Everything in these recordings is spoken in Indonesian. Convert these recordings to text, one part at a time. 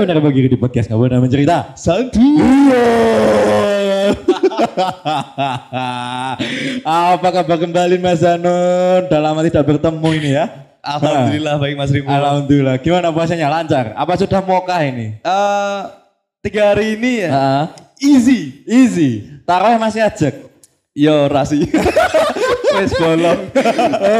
Benar Bagi di podcast Nggak Pernah Mencerita Santu. Apa kabar kembali Mas Zanun? Udah lama tidak bertemu ini ya Alhamdulillah baik Mas Rimo. Alhamdulillah Gimana puasanya lancar? Apa sudah mokah ini? Eh, tiga hari ini ya. Ah, Easy. easy Taruh masih ajak Yo rasi. Wes bolong.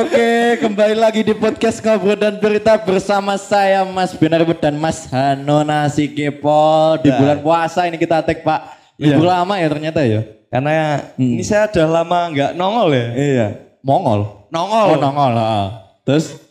Oke, kembali lagi di podcast Ngobrol dan Berita bersama saya Mas Benar dan Mas Hano Nasi Kepo. Di Nah. bulan puasa ini kita tag Pak. Libur Iya. lama ya ternyata ya. Karena ini saya udah lama nggak nongol ya. Iya. Mongol. Nongol. Oh nongol. ah. Terus?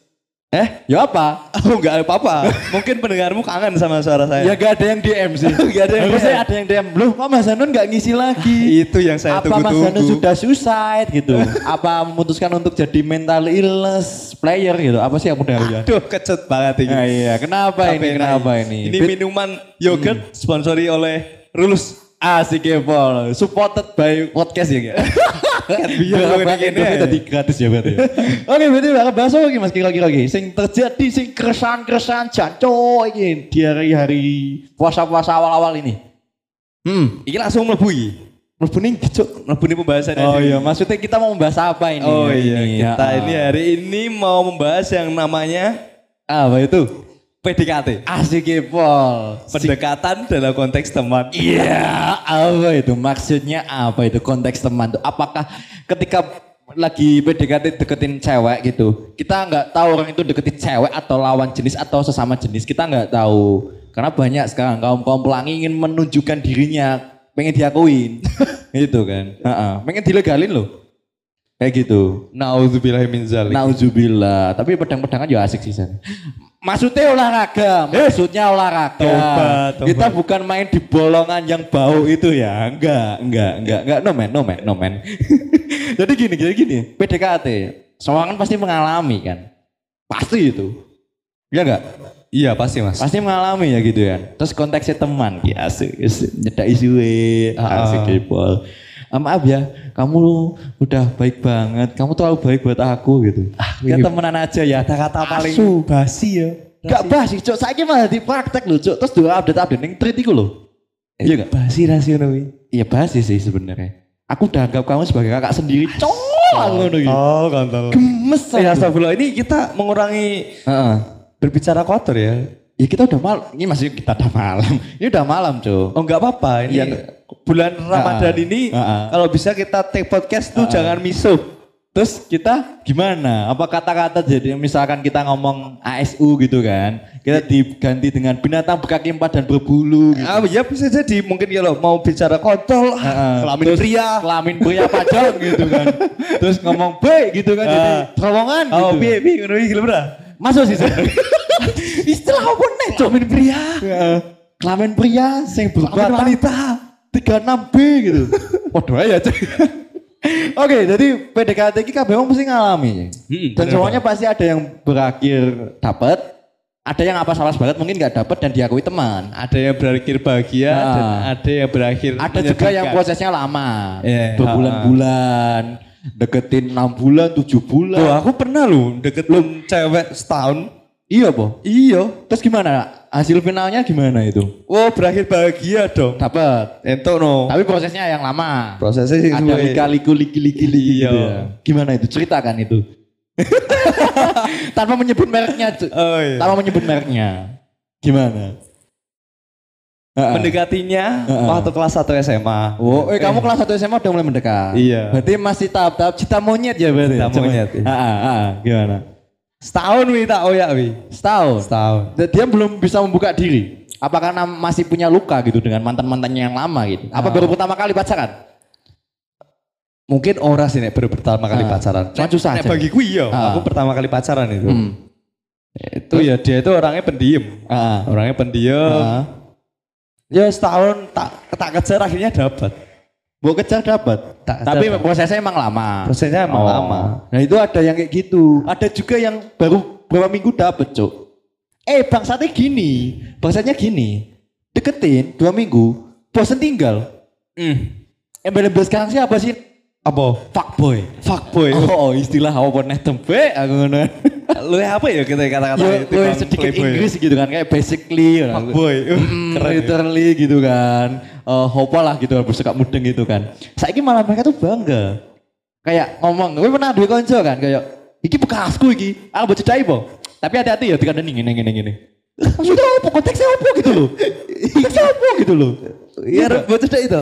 Eh, ya apa? Oh nggak ada apa-apa. Mungkin pendengarmu kangen sama suara Ya saya. gak ada yang DM sih. Nggak ada yang DM. ada yang DM. Loh kok Mas Hano gak ngisi lagi? Itu yang saya apa Mas Hano tunggu-tunggu. sudah suicide gitu? apa memutuskan untuk jadi mental illness player gitu? Apa sih yang udah ya? Aduh kecut banget ini. Nah, iya, kenapa Tapi ini? Kenapa ini. ini? Bit- minuman yogurt sponsori oleh Rulus. Asik ya, Paul. Supported by podcast ya, Kak? biar Berapa ngomongin ini tadi gratis ya berarti. ya? Oke, berarti bakal bahas apa lagi Mas kira-kira lagi? Sing terjadi sing keresahan-keresahan janco ini di hari-hari puasa-puasa awal-awal ini. Hmm, Ini langsung mlebu iki. mlebu ning Cuk. Mlebu ini pembahasannya. Oh iya, maksudnya kita mau membahas apa ini? Oh iya, ini? kita Ya, ini ah. hari ini mau membahas yang namanya apa itu? PDKT. Asik ya, Paul. Pendekatan dalam konteks teman. Iya, apa itu maksudnya apa itu konteks teman tuh? Apakah ketika lagi PDKT deketin cewek gitu, kita nggak tahu orang itu deketin cewek atau lawan jenis atau sesama jenis, kita nggak tahu. Karena banyak sekarang kaum kaum pelangi ingin menunjukkan dirinya, pengen diakuin, gitu kan? Heeh, pengen dilegalin loh, kayak gitu. Nauzubillah min zalik. Nauzubillah, tapi pedang-pedangan juga asik sih San. Maksudnya olahraga, maksudnya olahraga. Tobat, tobat. Kita bukan main di bolongan yang bau itu ya, enggak, enggak, enggak, enggak, no man, no man, no man. jadi gini, jadi gini, PDKT, semua kan pasti mengalami kan, pasti itu, ya enggak? Iya pasti mas. Pasti mengalami ya gitu kan. Terus konteksnya teman, ya asik, nyedak isu asik kepol. Ah, maaf ya, kamu udah baik banget, kamu terlalu baik buat aku gitu. Ah, ya temenan aja ya. Kata-kata paling basi ya. Gak basi, cok. Saya malah di praktek loh, cok. Terus dua update update yang treat itu loh. Iya gak? Basi rasio. Iya basi sih sebenarnya. Aku udah anggap kamu sebagai kakak sendiri, cok. Aku ngono iki. Oh kontol. Gemes Ya astagfirullah ini kita mengurangi Heeh. berbicara kotor ya. Ya kita udah malam. Ini masih kita udah malam. Ini udah malam, cok. Oh enggak apa-apa ini Iya. Bulan Ramadan Ah, ini ah, ah. kalau bisa kita take podcast tuh jangan misuh. Terus kita gimana? Apa kata-kata jadi misalkan kita ngomong ASU gitu kan, kita diganti dengan binatang berkaki empat dan berbulu gitu. Ah, ya bisa jadi mungkin kalau mau bicara kontol, Heeh. kelamin Terus pria. Kelamin pria pajak gitu kan. Terus ngomong baik gitu kan jadi Ah. terowongan gitu. Oh, piye piye ngono. Masuk sih. Istilah apa nih? Kelamin pria. Kelamin pria sing berbatang wanita. 36B gitu. Waduh ya cek. Oke, jadi PDKT ini kabeh wong mesti ngalami. Hmm, dan semuanya pasti ada yang berakhir dapat, ada yang apa salah banget mungkin nggak dapat dan diakui teman. Ada yang berakhir bahagia Ah. dan ada yang berakhir Ada juga yang prosesnya lama, Iya, berbulan-bulan, deketin 6 bulan, 7 bulan. Loh, aku pernah loh deketin cewek setahun. Iya, po. Iya. Terus gimana? Hasil finalnya gimana itu? Oh, berakhir bahagia dong. Dapat. Entuk no. Tapi prosesnya yang lama. Prosesnya sih Ada suwe. lika-liku liki-liki Iya. gitu ya. Gimana itu? Ceritakan itu. Tanpa menyebut mereknya. Oh iya. Tanpa menyebut mereknya. Gimana? Heeh. Mendekatinya Heeh. waktu kelas 1 SMA. Oh, eh, kamu kelas 1 SMA udah mulai mendekat. Iya. Berarti masih tahap-tahap cinta monyet ya berarti. Cinta monyet, iya. Heeh, heeh. Gimana? Setahun wi tak oyak wi. Setahun. Setahun. Dia belum bisa membuka diri. Apakah nam- masih punya luka gitu dengan mantan-mantannya yang lama gitu? Apa Ah. baru pertama kali pacaran? Mungkin ora sih nek baru pertama kali Ah. pacaran. Cuma susah Nek aja. bagiku iya, Ah. aku pertama kali pacaran itu. Hmm. Itu ya dia itu orangnya pendiam. Heeh. Orangnya pendiam. Heeh. Ya setahun tak tak kejar akhirnya dapat. Mau kejar dapat. Tak Tapi dapat. prosesnya emang lama. Prosesnya emang Oh. lama. Nah itu ada yang kayak gitu. Ada juga yang baru berapa minggu dapet cuk. Eh bangsatnya gini. Bangsatnya gini. Deketin dua minggu. Bosen tinggal. Hmm. Embel-embel sekarang siapa sih? Apa? Fuckboy. Fuckboy. Oh istilah apa nih tempe aku ngono. Lu apa ya kita kata-kata itu, Bang sedikit Playboy? Inggris gitu kan kayak basically gitu. Fuckboy. Uh, Mm, keren ya. literally gitu kan. Eh hopo lah gitu bersuka mudeng gitu kan. Saya malah mereka tuh bangga. Kayak ngomong, gue pernah duwe konco kan kayak iki bekasku iki. Aku baca cedai po. Tapi hati-hati ya dikandani ngene ngene ngene. Maksudnya apa? Konteksnya apa gitu loh? Konteksnya apa gitu loh? Iya, bocah dah itu.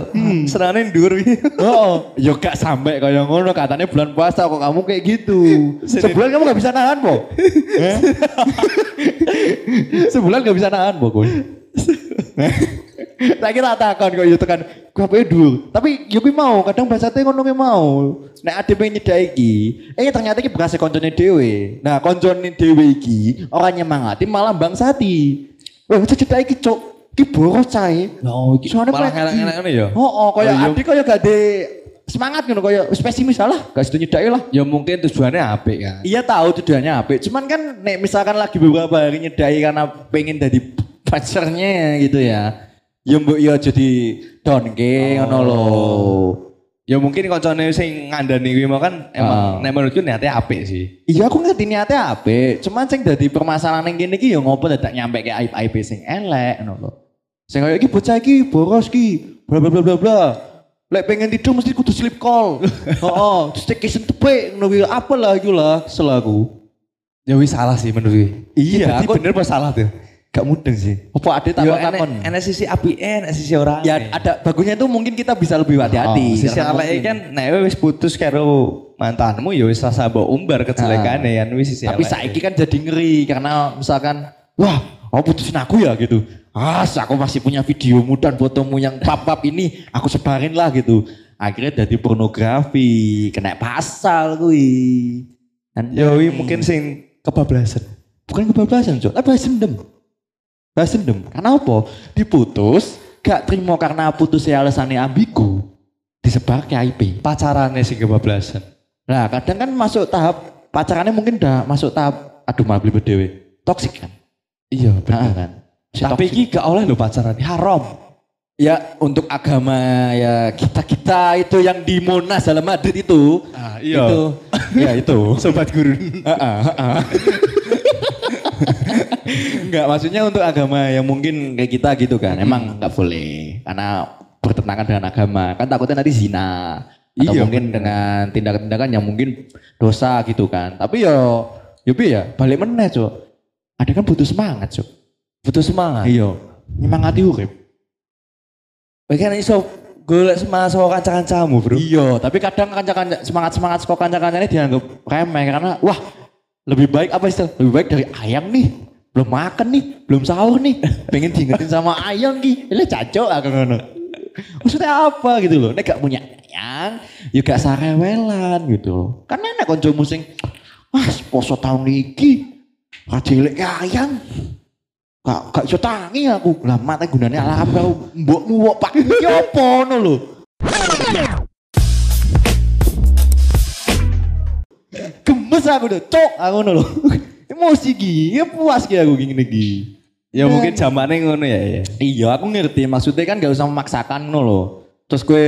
Serane ndur. Oh, yo gak sampai kayak ngono katanya bulan puasa kok kamu kayak gitu. Sebulan kamu gak bisa nahan, Po. Eh? Sebulan gak bisa nahan, Po, Kun. Tak kira takon kok yo tekan ku apa dulu. Tapi yo mau, kadang bahasane ngono kuwi mau. Nek ade pengen nyedaki iki, eh ternyata iki bekas koncone dhewe. Nah, koncone dhewe iki ora nyemangati malah bangsati. Wah, cedek iki, Cuk. Iki boros cae. Oh, iki soalnya malah ngono ya? Oh, oh Oh, kaya adik kaya gak semangat ngono kaya pesimis lah, gak situ nyedaki lah. Ya mungkin tujuannya apik kan. Iya tahu tujuannya apa, cuman kan nek misalkan lagi beberapa hari nyedaki karena pengen jadi pacarnya gitu ya. Ya mbok ya jadi donke ngono lho. Ya mungkin koncone sing ngandani kuwi mau kan emang Ah. nek menurutku niatnya apik sih. Iya aku ngerti niatnya apa, cuman sing dadi permasalahan yang gini ki ya ngopo dadak nyampe ke aib aib sing elek ngono lho. Sing kaya iki bocah iki boros ki, bla bla bla bla bla. Lek pengen tidur mesti kudu sleep call. Heeh, staycation tepik ngono kuwi apa lah iku lah kesel aku. Ya wis salah sih menurutku. Iya, aku- bener apa salah tuh? Gak mudeng sih. Apa ada Yo takon-takon? enek enek sisi apike, enek sisi ora. Ya ada bagusnya itu mungkin kita bisa lebih hati-hati. Oh, sisi mungkin- kan nek wis putus karo mantanmu ya wis rasa mbok umbar kejelekane kan wis sisi Tapi saiki kan jadi ngeri karena misalkan wah, oh putusin aku ya gitu. As, aku masih punya videomu dan fotomu yang pap-pap ini aku sebarin lah gitu. Akhirnya jadi pornografi, kena pasal kui. Dan Ya mungkin sing kebablasan. bukan kebablasan, Cok, tapi balas dendam. Balas dendam. Karena apa? Diputus, gak terima karena putusnya alasannya ambigu. Disebar ke IP. Pacarane sing kebablasan. Nah kadang kan masuk tahap pacarannya mungkin udah masuk tahap aduh malah beli dewe toksik kan. Iya, Nah, kan. Si Tapi toksik. iki gak oleh lho pacaran, haram. ya untuk agama ya kita kita itu yang di Monas dalam Madrid itu. Ah, Itu, ya itu. Sobat guru. Enggak maksudnya untuk agama yang mungkin kayak kita gitu kan. Emang nggak boleh karena bertentangan dengan agama. Kan takutnya nanti zina. Atau Iya, mungkin dengan tindakan-tindakan yang mungkin dosa gitu kan. Tapi yo yo bi ya balik meneh, Cuk. Ada kan butuh semangat, Cuk. Butuh semangat. Iya. Nyemangati urip. Kan iso golek semangat sama kanca-kancamu, Bro. Iya, tapi kadang kanca-kanca semangat-semangat sekolah kanca-kancanya dianggap remeh karena wah, lebih baik apa istilah? Lebih baik dari ayang nih. Belum makan nih, belum sahur nih. Pengen diingetin sama ayang ki. Ini cacok aku ngono. Maksudnya apa gitu loh? Nek gak punya ayang, ya gak sarewelan gitu. Kan enak konco musing. Wah, poso tahun iki. Rajelek ayang. Gak, gak iso tangi aku. Lah mata gunanya ala apa mbokmu wok pak. Ya apa ngono lho. Gemes aku udah cok aku ngono lho. Emosi gi, ya puas ki aku gini gi. Ya mungkin zamannya ngono ya. ya. Iya, aku ngerti maksudnya kan gak usah memaksakan ngono lho. Terus gue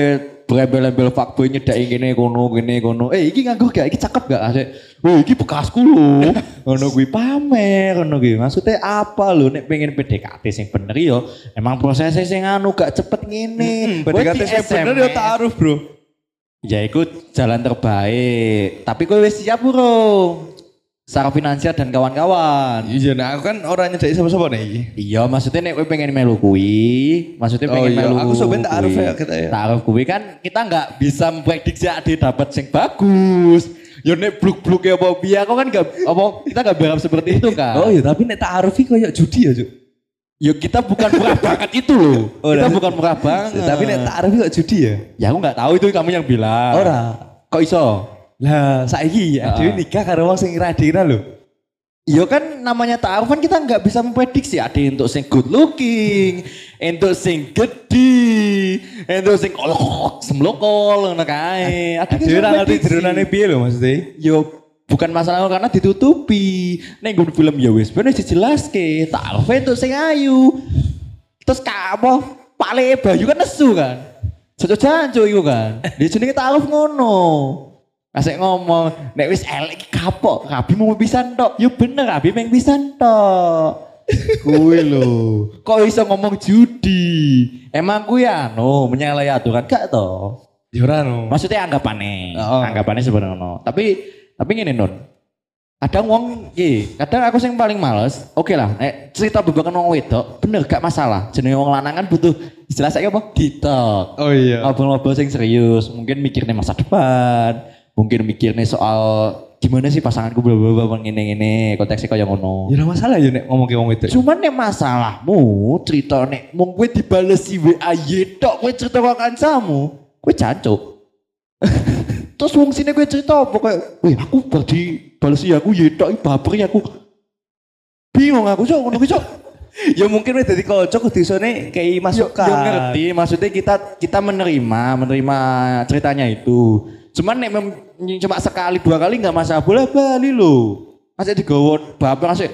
berebel-ebel fuckboy nyedaki gini kono gini kono. Eh iki nganggo gak? Iki cakep gak? Asik. Oh iki bekasku lho. ngono gue pamer ngono gue. Maksudnya apa lho nek pengen PDKT sing bener yo. Emang prosesnya sing anu gak cepet ngene. Kowe PDKT sing bener ya SMS. taruh, Bro. Ya ikut jalan terbaik. Tapi kowe wis siap burung. Secara finansial dan kawan-kawan. Iya, nah aku kan orang nyedaki sama-sama nih. Iya, maksudnya nek kowe pengen melu kuwi, maksudnya Oh pengen iya, melu. aku sebenarnya taruh kuwi. ya kita ya. Taruh kuwi kan kita nggak bisa memprediksi ade dapat sing bagus. Ya nek bluk-bluk ya apa biar aku kan nggak apa kita nggak berharap seperti itu kan. Oh iya, tapi nek taruh iki koyo judi ya, Cuk. Ya kita bukan murah banget itu loh. Oh, kita nah. bukan murah banget. Tapi nek taruh iki kok judi ya? ya aku nggak tahu itu kamu yang bilang. Ora. Kok iso? Lah, saiki ya, Ah. dhewe nikah karo wong sing radina lho. Iya kan namanya taruh kan kita nggak bisa memprediksi ada untuk sing good looking, untuk sing gede, untuk sing kolok, semlokol ngono kae. Ada Dhewe ora ngerti jerone piye lho maksudnya. Yo bukan masalah karena ditutupi. Nggon film ya wis bener dijelaske, taruh untuk sing ayu. Terus kamu pale Bayu kan nesu kan. Cocok jancu iku kan. Dia jenenge taruh ngono. Asik ngomong, nek wis elek iki kapok, rabi mau pisan tok. Ya bener, rabi meng pisan tok. Kuwi lho. Kok iso ngomong judi? Emang kuwi anu menyalahi aturan gak to? Ya ora no. Maksudnya anggapannya, Oh. anggapannya sebenarnya. Tapi tapi gini non, kadang wong ki, kadang aku yang paling males. Oke lah, eh, cerita bebakan wong wedok, bener gak masalah. Jenenge wong lanangan butuh istilah saya apa? Ditok. Oh iya. Ngobrol-ngobrol sing serius, mungkin mikirnya masa depan, mungkin mikirnya soal gimana sih pasanganku bla bla bla ngene ngene konteksnya kayak ngono. Ya ora masalah ya nek ngomong ke wong itu. Cuman nek masalahmu cerita nek mung kowe dibalesi WA tok kowe cerita kok kancamu, kowe jancuk. Terus wong sini kowe cerita apa kayak, "Wih, aku bar dibalesi aku yetok iki baper ya aku." Bingung aku, Cok, ngono Cok. ya mungkin wis dadi kanca kudu isone kayak masukan. Ya ngerti, maksudnya kita kita menerima, menerima ceritanya itu. Cuman nek cuma sekali dua kali nggak masalah, boleh bali lo. Masih digawa baper masih,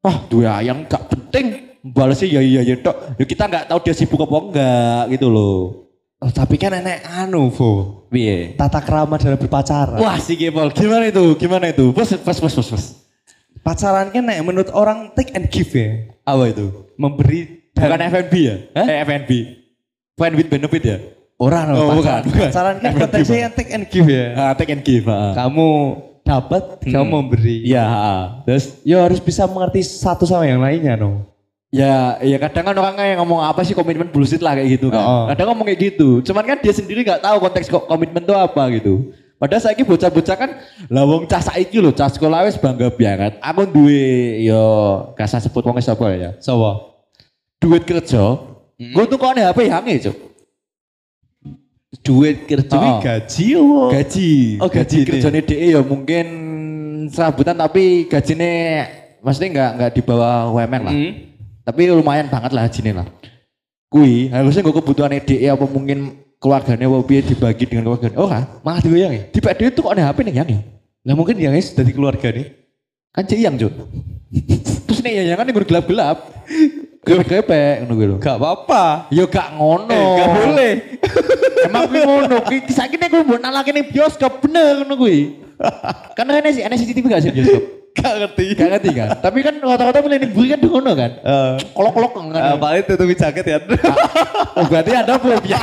ah dua yang gak penting, balasnya ya iya ya tok. Ya kita nggak tahu dia sibuk apa enggak gitu loh. Oh, tapi kan enek anu, Vo. Piye? Tata krama dalam berpacaran. Wah si Gepol, gimana itu? Gimana itu? Bos, bos, bos, bos, bos. Pacaran kan nek menurut orang take and give ya. Apa itu? Memberi Bukan dan FNB ya? Eh FNB. Friend with benefit ya? Orang Oh, bukan, bukan. Pacaran kan konteksnya yang take and give ya. Ah, take and give. ah. Kamu dapat, kamu memberi. Iya, terus Ya harus bisa mengerti satu sama yang lainnya no. Ya, ya kadang kan orang yang ngomong apa sih komitmen bullshit lah kayak gitu kan. Oh. Kadang ngomong kayak gitu. Cuman kan dia sendiri nggak tahu konteks ko- komitmen itu apa gitu. Padahal saya bocah-bocah kan lawong cah saiki lho, cah sekolah wis bangga banget. Aku duwe yo gak usah sebut wong sapa ya. Sopo? Duit kerja. Gue tuh kok HP hange, Cuk. Duit kerja Oh. gaji oh. Gaji. Oh, gaji ini. kerjanya DE ya mungkin serabutan tapi gajinya maksudnya nggak nggak di bawah UMR lah. Hmm. Tapi lumayan banget lah hajinya lah. Kui harusnya gue kebutuhan DE apa mungkin keluarganya biar dibagi dengan keluarganya. Oh kan? Malah digoyang ya? Di PDW tuh kok ada HP nih yang ya? Lah mungkin yang is dari keluarga nih. Kan cek yang Cuk. Terus nih yang kan gue gelap-gelap. Grepek ngono gue lho. Gak apa-apa. Ya gak ngono. Eh, gak boleh. Emang gue ngono. Saiki nek gue mau nalake ning bioskop bener ngono kuwi. Kan ana sih ana CCTV gak sih bioskop? Gak ngerti. Gak ngerti kan? Tapi kan rata-rata milih ning buri kan ngono kan. Eh, Kolok-kolok kan. eh, paling tutupi jaket ya. Oh, berarti ada fobia.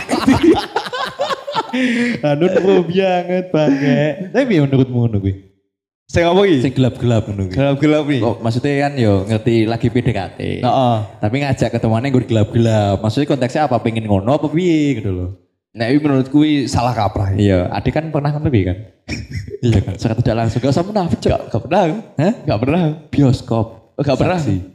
Anu fobia banget banget. Tapi menurutmu ngono kuwi? Sing iki. gelap-gelap ngono kuwi. Gelap-gelap nih. Kok maksudnya kan yo ngerti lagi PDKT. Heeh. Tapi ngajak ketemuannya gue gelap-gelap. Maksudnya konteksnya apa? Pengen ngono apa piye gitu loh. Nah, ini menurutku ini salah kaprah. ya. Iya, adik kan pernah kan lebih kan? iya kan, secara tidak langsung. Gak usah menafik, Cok. Gak, gak pernah. Hah? Gak pernah. Bioskop. Oh, gak pernah. Saksi.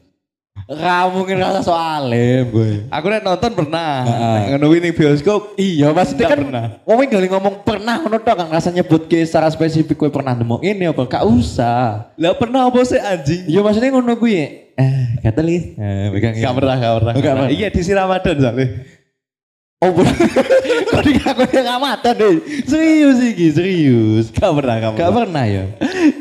Kamu mungkin rasa soalnya, gue. Aku nek nonton pernah. Ngono ning bioskop. Iya, maksudnya Nggak kan pernah. ngomong gak ngomong pernah ngono tok kan rasa nyebut ke secara spesifik gue pernah nemu ini apa gak usah. Lah pernah apa sih anjing? Iya maksudnya ngono gue. Eh, kata li. Eh, pegang Gak pernah, gak pernah. Oh, gak pernah. Iya di si Ramadan soalnya. Oh. Kok dikaku yang ngamatan deh. Serius iki, serius. Gak pernah, gak Gak pernah ya.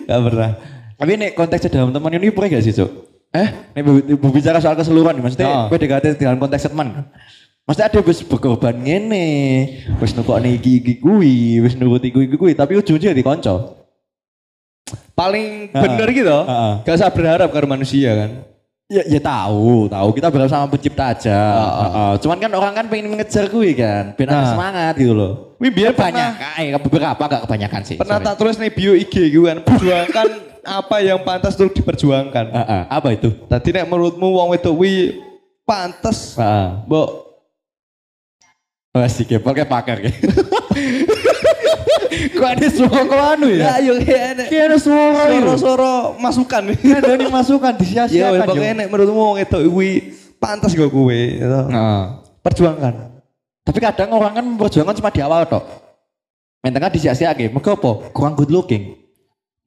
Gak pernah. Tapi nek konteksnya dalam teman ini pernah gak sih, Cuk? Eh, berbi- berbicara soal keseluruhan nih, maksudnya Oh. PDKT dalam konteks teman. Maksudnya ada wis berkorban ngene, wis nukokne iki iki kuwi, wis nuruti kuwi iki kuwi, tapi ujung-ujungnya di konco. Paling bener gitu. Heeh. Gak usah berharap karo manusia kan. Ya, ya tahu, tahu kita berharap sama pencipta aja. Heeh. Cuman kan orang kan pengen mengejar kuwi kan, biar ada Nah. semangat gitu loh. Wih, biar banyak, eh, beberapa gak kebanyakan sih. Pernah sorry. tak tulis nih bio IG gitu kan. Perjuangkan apa yang pantas untuk diperjuangkan. Heeh, apa itu? Tadi nek menurutmu wong wedok wi pantas Heeh. mbok Oh, sih, kepol kayak pakar kayak. Kok ada suara kok anu ya? Ya yo enek. Kayak ada suara itu. Soro-soro masukan. Ada nih masukan Ya disia-siakan. pokoknya nek menurutmu wong wedok wi pantas gak kowe gitu. Nah. Perjuangkan. Tapi kadang orang kan memperjuangkan cuma di awal tok. Tengah disia-siakan. Mereka apa? Kurang good looking.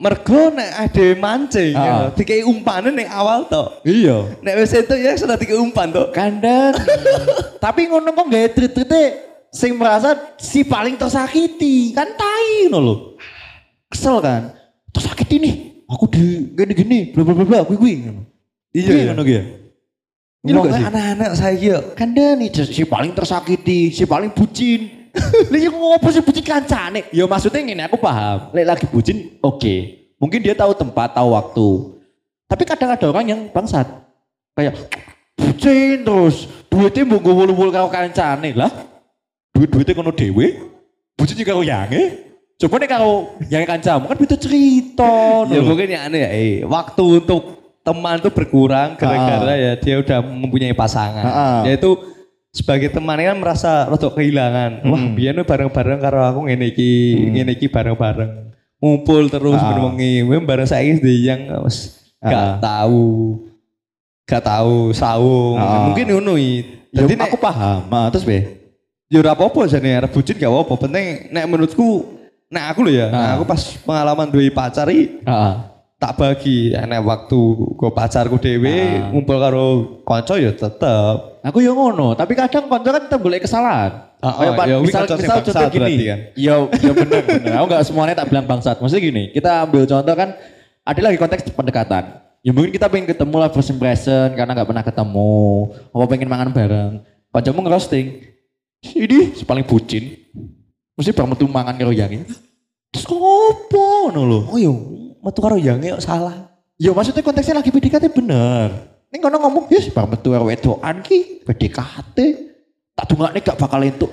Mergo nek ade mancing, Ah. ya, dikei umpane ning awal tok. Iya. Nek wis itu ya sudah dikei umpan tok. Kandang. Tapi ngono kok gak treat-treatnya sing merasa si paling tersakiti. Kan tai ngono lho. Kesel kan. Tersakiti nih. Aku di gini-gini. Bla bla bla bla. Gue gue. Iya, Iya iya. Ini Wong gak sih? anak-anak saya yo. Kan dia nih si paling tersakiti, si paling bucin. Lah ya ngopo sih bucin kancane? Ya maksudnya ngene aku paham. Lek lagi bucin oke. Mungkin dia tahu tempat, tahu waktu. Tapi kadang ada orang yang bangsat. Kayak bucin terus duitnya mau gue wulu karo kancane lah. Duit-duitnya kono dewe. Bucin juga karo yange. Coba nih kalau yang kancamu kan beda cerita. Ya mungkin ya aneh ya, eh, waktu untuk teman tuh berkurang gara-gara ya dia udah mempunyai pasangan. Ah. Yaitu sebagai teman kan merasa rotok kehilangan. Wah, Hmm. biar bareng-bareng karo aku ngene iki, ngene iki bareng-bareng. Ngumpul terus Ah. Mem bareng saya di yang wes Ah. gak tahu. Gak tahu saung. Ah. Mungkin ngono iki. Ya, Jadi nek aku paham. Ah, terus be. Ya ora apa-apa jane arep bucin gak apa-apa. Penting nek menurutku nek aku lho ya, nah Ah. aku pas pengalaman duwe pacar iki Heeh. tak bagi enek waktu go pacarku dhewe Ah. ngumpul karo kanca ya tetep Aku ya ngono, tapi kadang konco kan kita boleh kesalahan. Ah, Kayak ah, Pak, ya, misal, konco misal contoh gini. kan. Ya, ya benar benar. Aku nggak semuanya tak bilang bangsat. Maksudnya gini, kita ambil contoh kan ada lagi konteks pendekatan. Ya mungkin kita pengen ketemu lah first impression karena nggak pernah ketemu. Apa pengen mangan bareng. Kancamu ngerosting. Ini paling bucin. Mesti bareng metu mangan karo yangi. Terus ngopo ngono lho. oh yo metu karo yange kok salah Ya maksudnya konteksnya lagi PDKT bener. Ini kono ngomong, ya bang metu karo wedokan ki PDKT. Tak dungakne gak bakal entuk.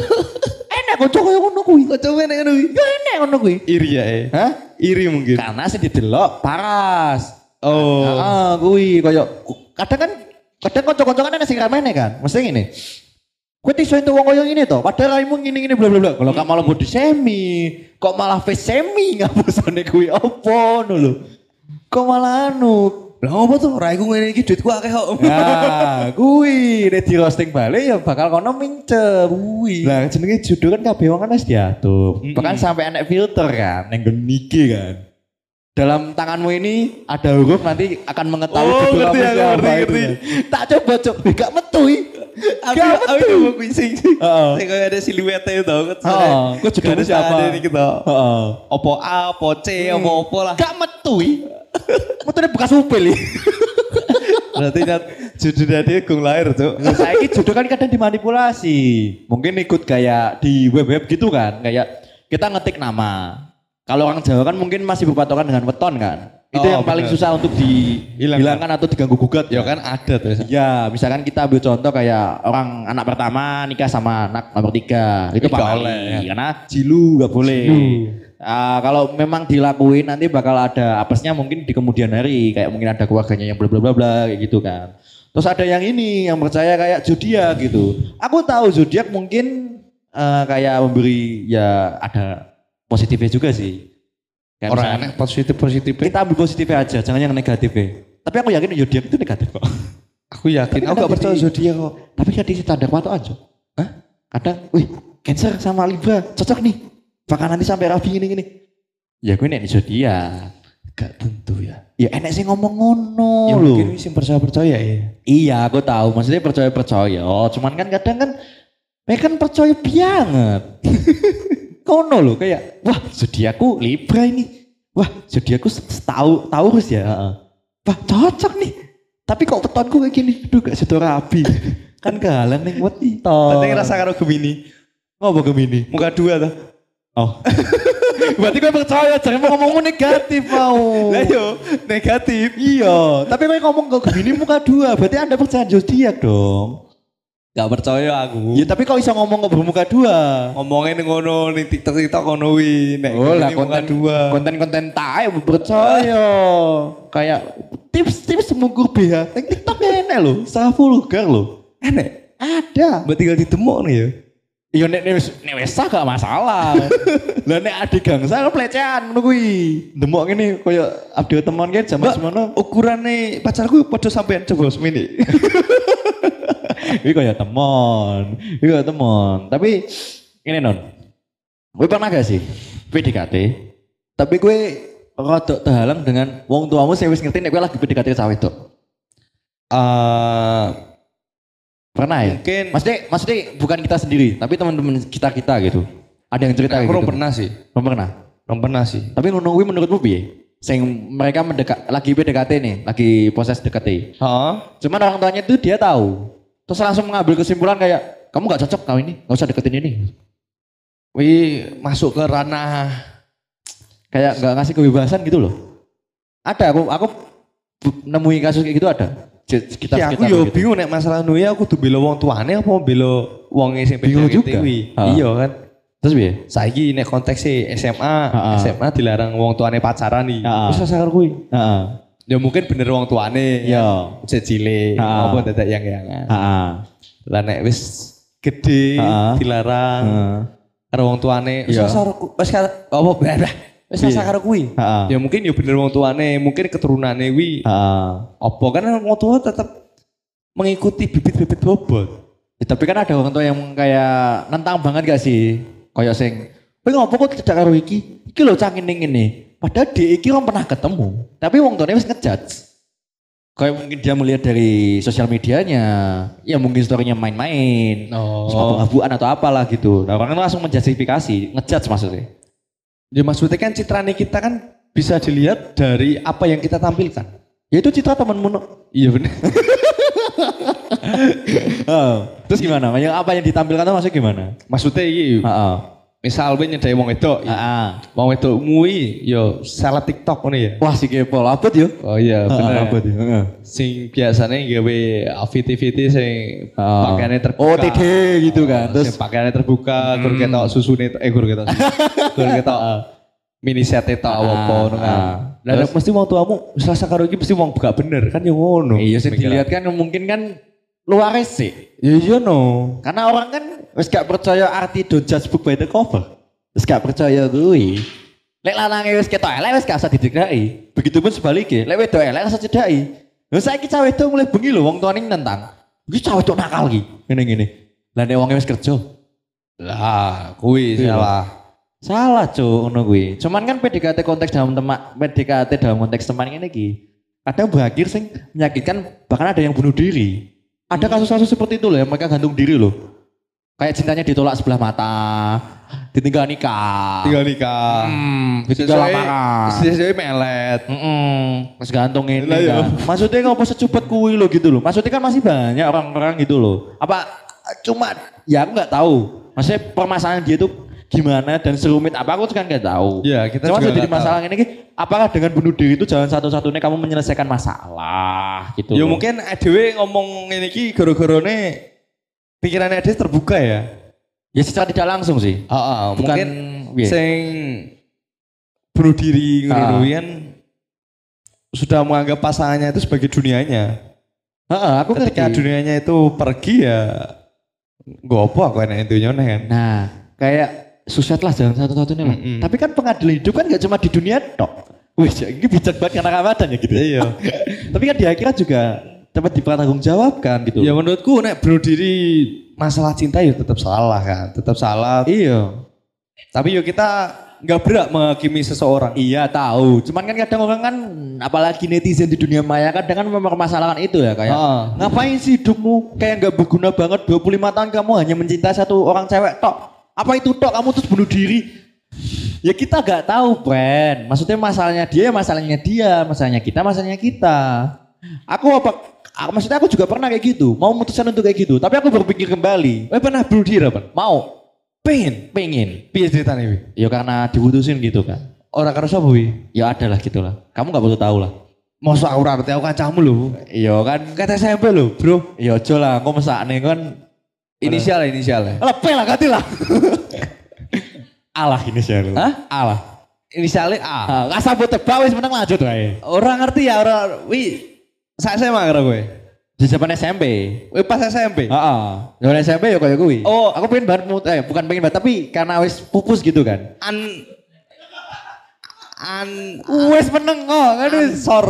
enak kocok koyo ngono kuwi. kok nek ngono kuwi Ya enak ngono kuwi. iri ya eh Hah? iri mungkin Karena sing didelok paras. oh Heeh, kuwi koyo kadang kan kadang kan sing ramene kan. Mesti ngene. Gue tisu itu wong koyo ngene to, padahal raimu ngene ngene bla bla bla. Kalau kamu malah body semi, kok malah face semi ngapusane kuwi opo ngono lho. Kok malah anu lah apa tuh raiku ngene iki duitku akeh kok Nah, kuwi nek di roasting balik ya bakal kono mincer. kuwi Lah jenenge judul kan kabeh wong kan wis diatur. Bahkan sampai enek filter kan ning nggon iki kan. Dalam tanganmu ini ada huruf nanti akan mengetahui Oh, judul ngerti apa ngerti, ngerti. Tak coba coba gak metu i. aku aku metu. mau kuwi sing Heeh. sing kayak ada siluetnya itu tau kan Heeh, kok judulnya siapa? ini kita Heeh. opo A opo C opo opo lah Gak metu i. Metune bekas upil i. berarti nyat judulnya dia gung lahir tuh Saya ini judul kan kadang dimanipulasi. Mungkin ikut kayak di web-web gitu kan. Kayak kita ngetik nama. Kalau orang Jawa kan mungkin masih berpatokan dengan weton kan. Itu Oh, yang paling benar. susah untuk dihilangkan atau diganggu gugat. ya kan ada tuh Ya, misalkan kita ambil contoh kayak orang anak pertama nikah sama anak nomor tiga, itu Nggak pak boleh, ya. karena jilu gak boleh. Jilu. Ah, kalau memang dilakuin nanti bakal ada apesnya mungkin di kemudian hari, kayak mungkin ada keluarganya yang bla bla bla bla kayak gitu kan. Terus ada yang ini yang percaya kayak zodiak gitu. Aku tahu zodiak mungkin eh, kayak memberi ya ada positifnya juga sih. Kayak orang aneh positif positif kita ambil positifnya aja, jangan yang negatifnya. Tapi aku yakin zodiak itu negatif kok. aku yakin aku gak percaya zodiak kok Tapi kan di standar patok aja. Hah? Kadang, wih, Cancer sama Libra cocok nih. Bakal nanti sampai rapi gini gini. Ya gue nek zodiak. gak tentu ya Ya enek sih ngomong ngono ya lho. mungkin sing percaya percaya ya Iya, aku tahu. Maksudnya percaya percaya. Oh, cuman kan kadang kan, mereka kan percaya banget. Kono loh kayak, wah zodiakku Libra ini. Wah zodiakku tahu Taurus ya. Heeh. Wah cocok nih. Tapi kok petonku kayak gini, aduh gak situ rapi. kan kehalang nih weton. penting rasa karo Gemini Ngopo Gemini? muka dua tuh Oh. Berarti gue percaya, jangan mau ngomong negatif mau. lah yo negatif Iya, tapi gue ngomong ke Gemini muka dua, berarti anda percaya zodiak dong. Gak percaya aku Ya tapi kok bisa ngomong kok bermuka dua? ngomongin ngono nih tiktok tiktok ngono wi nek Oh lah konten dua konten-konten tae percaya. Kayak tips-tips mengukur BH. Yang TikTok enak loh, sangat vulgar loh. enek Ada. mbak tinggal ditemok nih ya Iya nek nek nek wis sah gak masalah. Lah nek adik gangsa kan pelecehan ngono kuwi. Demok ngene koyo update teman kan Mbak, semono. ukurannya pacarku pada sampean coba semini Iki kaya temon. Iki kaya temon. Tapi ini non. Gue pernah gak sih PDKT? Tapi gue rada terhalang dengan wong tuamu sing wis ngerti nek gue lagi PDKT cawe itu. Eh, Pernah ya? mungkin Maksudnya, maksudnya bukan kita sendiri, tapi teman-teman kita kita gitu. Ada yang cerita kayak belum gitu. pernah sih Belum pernah. belum pernah sih Tapi kuwi menurutmu piye? Sing mereka mendekat lagi PDKT nih, lagi proses DKT. Heeh. Cuman orang tuanya itu dia tahu. Terus langsung mengambil kesimpulan kayak, kamu nggak cocok kau ini, nggak usah deketin ini. Wih, masuk ke ranah Kayak nggak ngasih kebebasan gitu loh. Ada aku aku bu- nemui kasus kayak gitu ada. Kita Ya aku yo gitu. bingung nek masalah nuya aku tuh bela wong tuane apa bela wong sing Bingung juga. Iya kan. Terus piye? Saiki nek konteksnya SMA. SMA dilarang wong tuane pacaran nih. Wis sakar kuwi. Heeh. Ya mungkin bener wong tuane. Iya. Cecile, Ha. apa dadak yang yang. Heeh. Lah nek wis gede dilarang karo wong tuane, wis Iya. sakar wis karo apa. Wis Piye? sakar kuwi. Ha. Ya mungkin ya bener wong tuane, mungkin keturunane wi Heeh. apa kan wong tua tetap mengikuti bibit-bibit bobot. Ya, tapi kan ada orang tua yang kayak nentang banget gak sih? Kayak sing, kowe ngopo kok tidak karo iki? Iki lho cah ngene ngene. Padahal dia iki orang pernah ketemu, tapi wong tuane wis ngejudge. Kayak mungkin dia melihat dari sosial medianya, ya mungkin storynya main-main, Oh. abu-abuan atau apalah gitu. Nah orang kan langsung menjustifikasi, ngejudge maksudnya. Ya maksudnya kan citrane kita kan bisa dilihat dari apa yang kita tampilkan. Ya itu citra temenmu. no. Iya bener. Oh. Terus gimana? Yang apa yang ditampilkan itu maksudnya gimana? maksudnya iki, Heeh. Misal we nyedai wong wedok, ya. Wong wedok mui, yo salah TikTok ngono ya. Wah si kepo, abot yo. Oh iya bener. Abot yo. Sing biasanya gawe activity sing pakaiannya terbuka. Oh, TD gitu kan. Terus pakaiannya terbuka, gur ketok susune eh gur ketok. gur ketok mini set tok apa Ah, ngono kan. Lah mesti wong tuamu selasa karo iki mesti wong gak bener kan yo ngono. Iya, sing dilihat kan mungkin kan luar sih. Ya iya no. Karena orang kan wis gak percaya arti don't judge book by the cover. Wis gak percaya kuwi. Lek lanange wis ketok elek wis gak usah didekaki. Begitupun sebaliknya, lek wedok elek usah cedaki. Lha saiki cah wedok mulai bengi lho wong tuane nentang. Iki cah wedok nakal iki. Ngene-ngene. Lah nek wonge wis kerja. Lah, kuwi Iya. salah. Salah cuk ngono kuwi. Cuman kan PDKT konteks dalam teman PDKT dalam konteks teman ini iki. Kadang berakhir sing menyakitkan bahkan ada yang bunuh diri. Ada kasus-kasus seperti itu loh yang mereka gantung diri loh. Kayak cintanya ditolak sebelah mata, ditinggal nikah. Tinggal nikah. Hmm, ditinggal lamaran. Sesuai melet. Mm terus gantung ini Lah, iya. kan. Maksudnya ngapa secepat kuwi lo gitu loh. Maksudnya kan masih banyak orang-orang gitu loh. Apa cuma ya aku nggak tahu. Maksudnya permasalahan dia tuh gimana dan serumit apa aku kan nggak tahu. Iya, kita Cuma juga jadi nggak tahu. masalah ini apakah dengan bunuh diri itu jalan satu-satunya kamu menyelesaikan masalah gitu. Ya loh. mungkin Dewe ngomong ini ki gara-garane pikirannya Ade terbuka ya. ya secara tidak langsung sih. Heeh, Bukan mungkin piye? sing bunuh diri ngono kan sudah menganggap pasangannya itu sebagai dunianya. Heeh, aku Ketika ngerti. dunianya itu pergi ya gue apa aku enak itu kan. Nah, kayak susah lah jalan satu-satunya lah. Mm-mm. Tapi kan pengadilan hidup kan gak cuma di dunia tok. Wih, ini bijak banget karena Ramadan ya gitu. Iya. Tapi kan di akhirat juga dapat dipertanggungjawabkan gitu. ya menurutku nek bunuh diri masalah cinta ya tetap salah kan, tetap salah. Iya. Tapi yuk kita nggak berat menghakimi seseorang. Iya tahu. Cuman kan kadang orang kan apalagi netizen di dunia maya kadang kan mempermasalahkan itu ya kayak Ah. ngapain sih hidupmu kayak nggak berguna banget 25 tahun kamu hanya mencintai satu orang cewek tok. Apa itu tok kamu terus bunuh diri? Ya kita nggak tahu, Bren. Maksudnya masalahnya dia, ya masalahnya dia, masalahnya kita, masalahnya kita. Aku apa? aku- Maksudnya aku juga pernah kayak gitu, mau memutuskan untuk kayak gitu. Tapi aku berpikir kembali, Eh pernah bunuh diri apa? mau, pengen, pengen. Piye ceritanya wi? Ya karena diputusin gitu kan. Orang karo sapa wi? Ya ada lah gitu lah. Kamu nggak perlu tahu lah. Masa aku ora ngerti aku kancamu lho. Iya kan. Kata SMP lho, Bro. Ya aja lah, aku mesakne kan. Inisial inisial ya. Lebih lah ganti lah. Alah ini sih Hah? Alah. Inisialnya A. Ah, Nggak sabut tebak wis menang lanjut wae. Orang ngerti ya orang wi. Saya SMA karo gue. Di zaman SMP. Wi pas SMP. Heeh. Zaman SMP ya kayak gue. Oh. aku pengen banget mut- eh bukan pengen banget tapi karena wis pupus gitu kan. An an Wis meneng kok kan wis sor.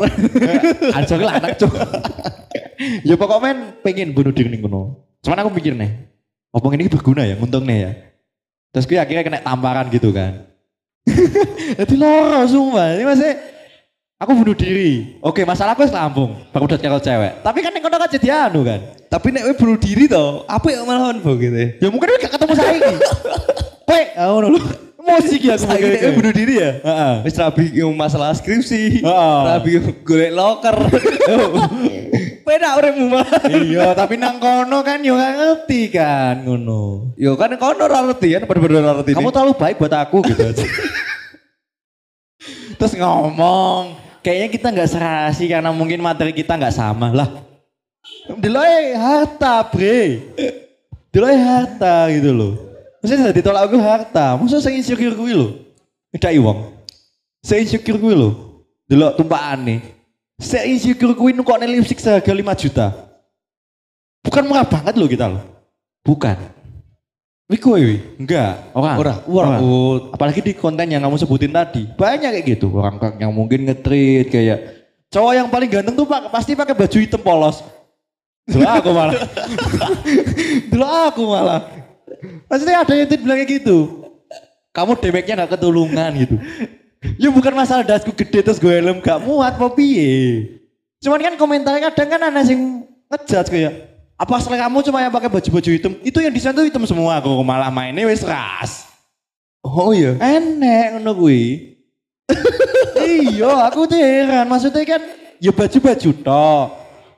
Aja lah anak cuk. ya pokoknya men pengen bunuh diri ning kono. Cuman aku mikir nih, apa ini berguna ya, untung nih ya. Terus gue akhirnya kena tamparan gitu kan. Jadi loro sumpah. Ini masih aku bunuh diri. Oke, masalahku wis lampung. Baru udah karo cewek. Tapi kan ning kono kan jadi anu kan. tapi nek bunuh diri toh, apa yang malahan bo gitu. Ya mungkin gak ketemu saiki. Weh, ngono lho. Emosi ki aku Saiki nek bunuh diri ya. Heeh. Wis rabi yang masalah skripsi, Heeh. rabi golek loker. Penak uripmu mah. iya, tapi nang kono kan yo gak ngerti kan ngono. Yo kan kono ora ngerti kan bener-bener ora ngerti. Kamu terlalu baik buat aku gitu aja. Terus ngomong, kayaknya kita nggak serasi karena mungkin materi kita nggak sama lah. Deloy harta bre. Deloy harta gitu loh. Maksudnya ditolak aku harta. Maksudnya saya insecure gue loh. Tidak iwang. Saya insecure gue loh. Delok tumpaan nih. Saya insecure gue nukok lipstick seharga 5 juta. Bukan murah banget loh kita loh. Bukan. Wih kowe wih? Enggak. Orang. Ora, ora. Oh, Apalagi di konten yang kamu sebutin tadi. Banyak kayak gitu. Orang yang mungkin nge-treat kayak. Cowok yang paling ganteng tuh pak, pasti pakai baju hitam polos. Dulu aku malah. Dulu aku malah. Maksudnya ada yang bilang kayak gitu. Kamu demeknya gak ketulungan gitu. Ya bukan masalah dasku gede terus gue helm gak muat apa piye. Cuman kan komentarnya kadang kan ada yang ngejudge kayak apa selera kamu cuma yang pakai baju-baju hitam? Itu yang desain tuh hitam semua aku malah mainnya wes ras. Oh iya. enek ngono kuwi. Iya aku tuh heran. Maksudnya kan ya baju-baju tok.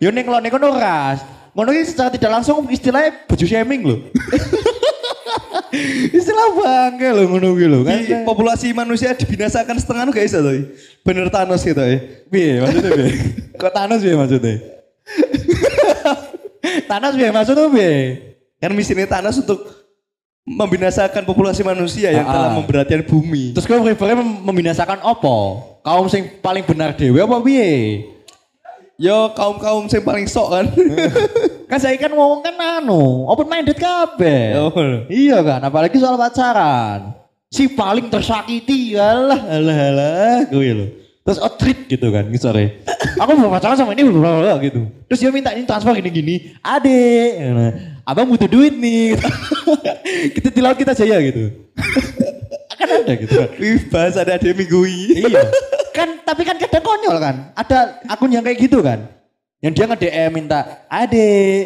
Ya ning lone kono ras. Ngono secara tidak langsung istilahnya baju shaming loh istilah bangke loh ngono kuwi lho kan Di populasi manusia dibinasakan setengah nu gak tuh. Bener Thanos gitu ya. piye maksudnya piye kok Thanos piye maksudnya Thanos piye maksudnya piye Kan misinya Thanos untuk membinasakan populasi manusia yang Ah, telah ah. memberatkan bumi. terus kau prefernya mem- membinasakan opo kaum sing paling benar dewe apa piye Yo kaum-kaum yang paling sok kan. kan saya kan ngomong kan anu open minded kabeh. Oh. iya kan apalagi soal pacaran. Si paling tersakiti alah alah alah gue lo terus outreat gitu kan sore aku mau pacaran sama ini bla, bla, bla, gitu. Terus dia minta ini transfer gini gini adek Nah, abang butuh duit nih. Kita di laut kita jaya gitu. Kan ada gitu kan. Wih bahas ada ada minggu ini. iya. Kan tapi kan kadang konyol kan. Ada akun yang kayak gitu kan. Yang dia nge-DM minta, "Adek,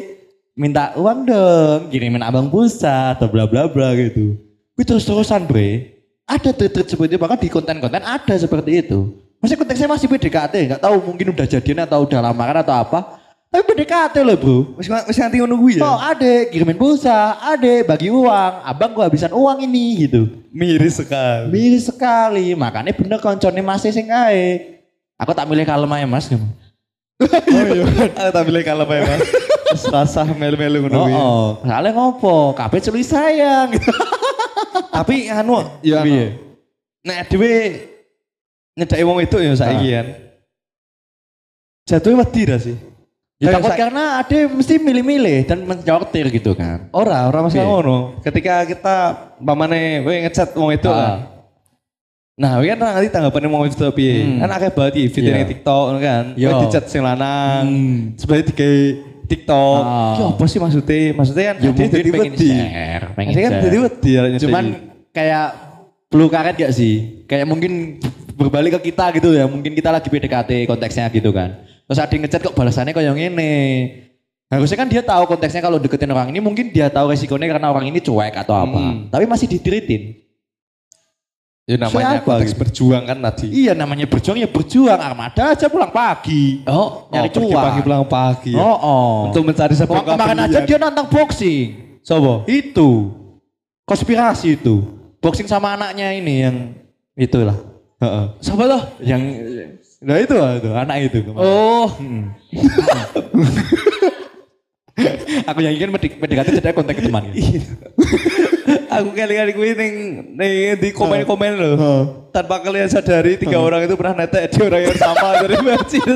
minta uang dong, kirimin abang pulsa atau bla bla bla gitu." Gue terus-terusan, Bre. Ada tweet-tweet seperti itu, bahkan di konten-konten ada seperti itu. Maksudnya konteksnya masih PDKT, nggak tahu mungkin udah jadian atau udah lamaran atau apa. Tapi PDKT loh, Bro. Wis wis nganti ngono kuwi Oh, ya. adek, kirimin pulsa, adek, bagi uang, abang gua habisan uang ini gitu. Miris sekali. Miris sekali, makanya bener koncone masih sing ae. Aku tak milih kalem ae mas. Oh iya. Aku tak pilih kalau Pak Mas. Wis Rasa melu-melu ngono Oh, kuwi. oh. soalnya ngopo, kabeh celi sayang. Tapi anu ya anu. Nek dhewe nyedaki wong itu ya saiki kan. Jatuhnya wedi ra sih? Ya takut sa- karena ade mesti milih-milih dan menyortir gitu kan. Ora, ora masalah Piye? ngono. Ketika kita pamane kowe ngechat wong itu Ah. kan. Nah, kan ngerti tanggapannya wong itu piye. Hmm. Kan akeh banget iki video Iya. ning TikTok kan. Yo. Kowe dicat sing lanang. Hmm. Sebenarnya digawe TikTok. Ah. Ki apa sih maksudnya? Maksudnya kan Ya dia mungkin jadi pengen wedi. share, pengen kan jadi wedi. Cuman kayak perlu karet gak sih? Kayak mungkin berbalik ke kita gitu ya. Mungkin kita lagi PDKT konteksnya gitu kan. Terus ada ngechat kok balasannya kayak yang ini. Harusnya kan dia tahu konteksnya kalau deketin orang ini mungkin dia tahu resikonya karena orang ini cuek atau apa. Hmm. Tapi masih ditiritin. ya namanya Siapa konteks berjuang kan tadi. Iya namanya berjuang ya berjuang. Armada aja pulang pagi. Oh, nyari cuan. pagi pulang pagi. ya. Oh, oh. Untuk mencari sebuah kemarin aja dia nantang boxing. Sobo. Itu. Konspirasi itu. Boxing sama anaknya ini yang itulah. Heeh. Siapa tuh? Yang nah itu lah itu anak itu. kemarin. Oh, Hmm. Aku yang ingin PDKT jadi kontak teman. gitu. aku kali-kali gue ning ning di komen-komen loh. Tanpa kalian sadari tiga orang itu pernah netek di orang yang sama dari Bacil.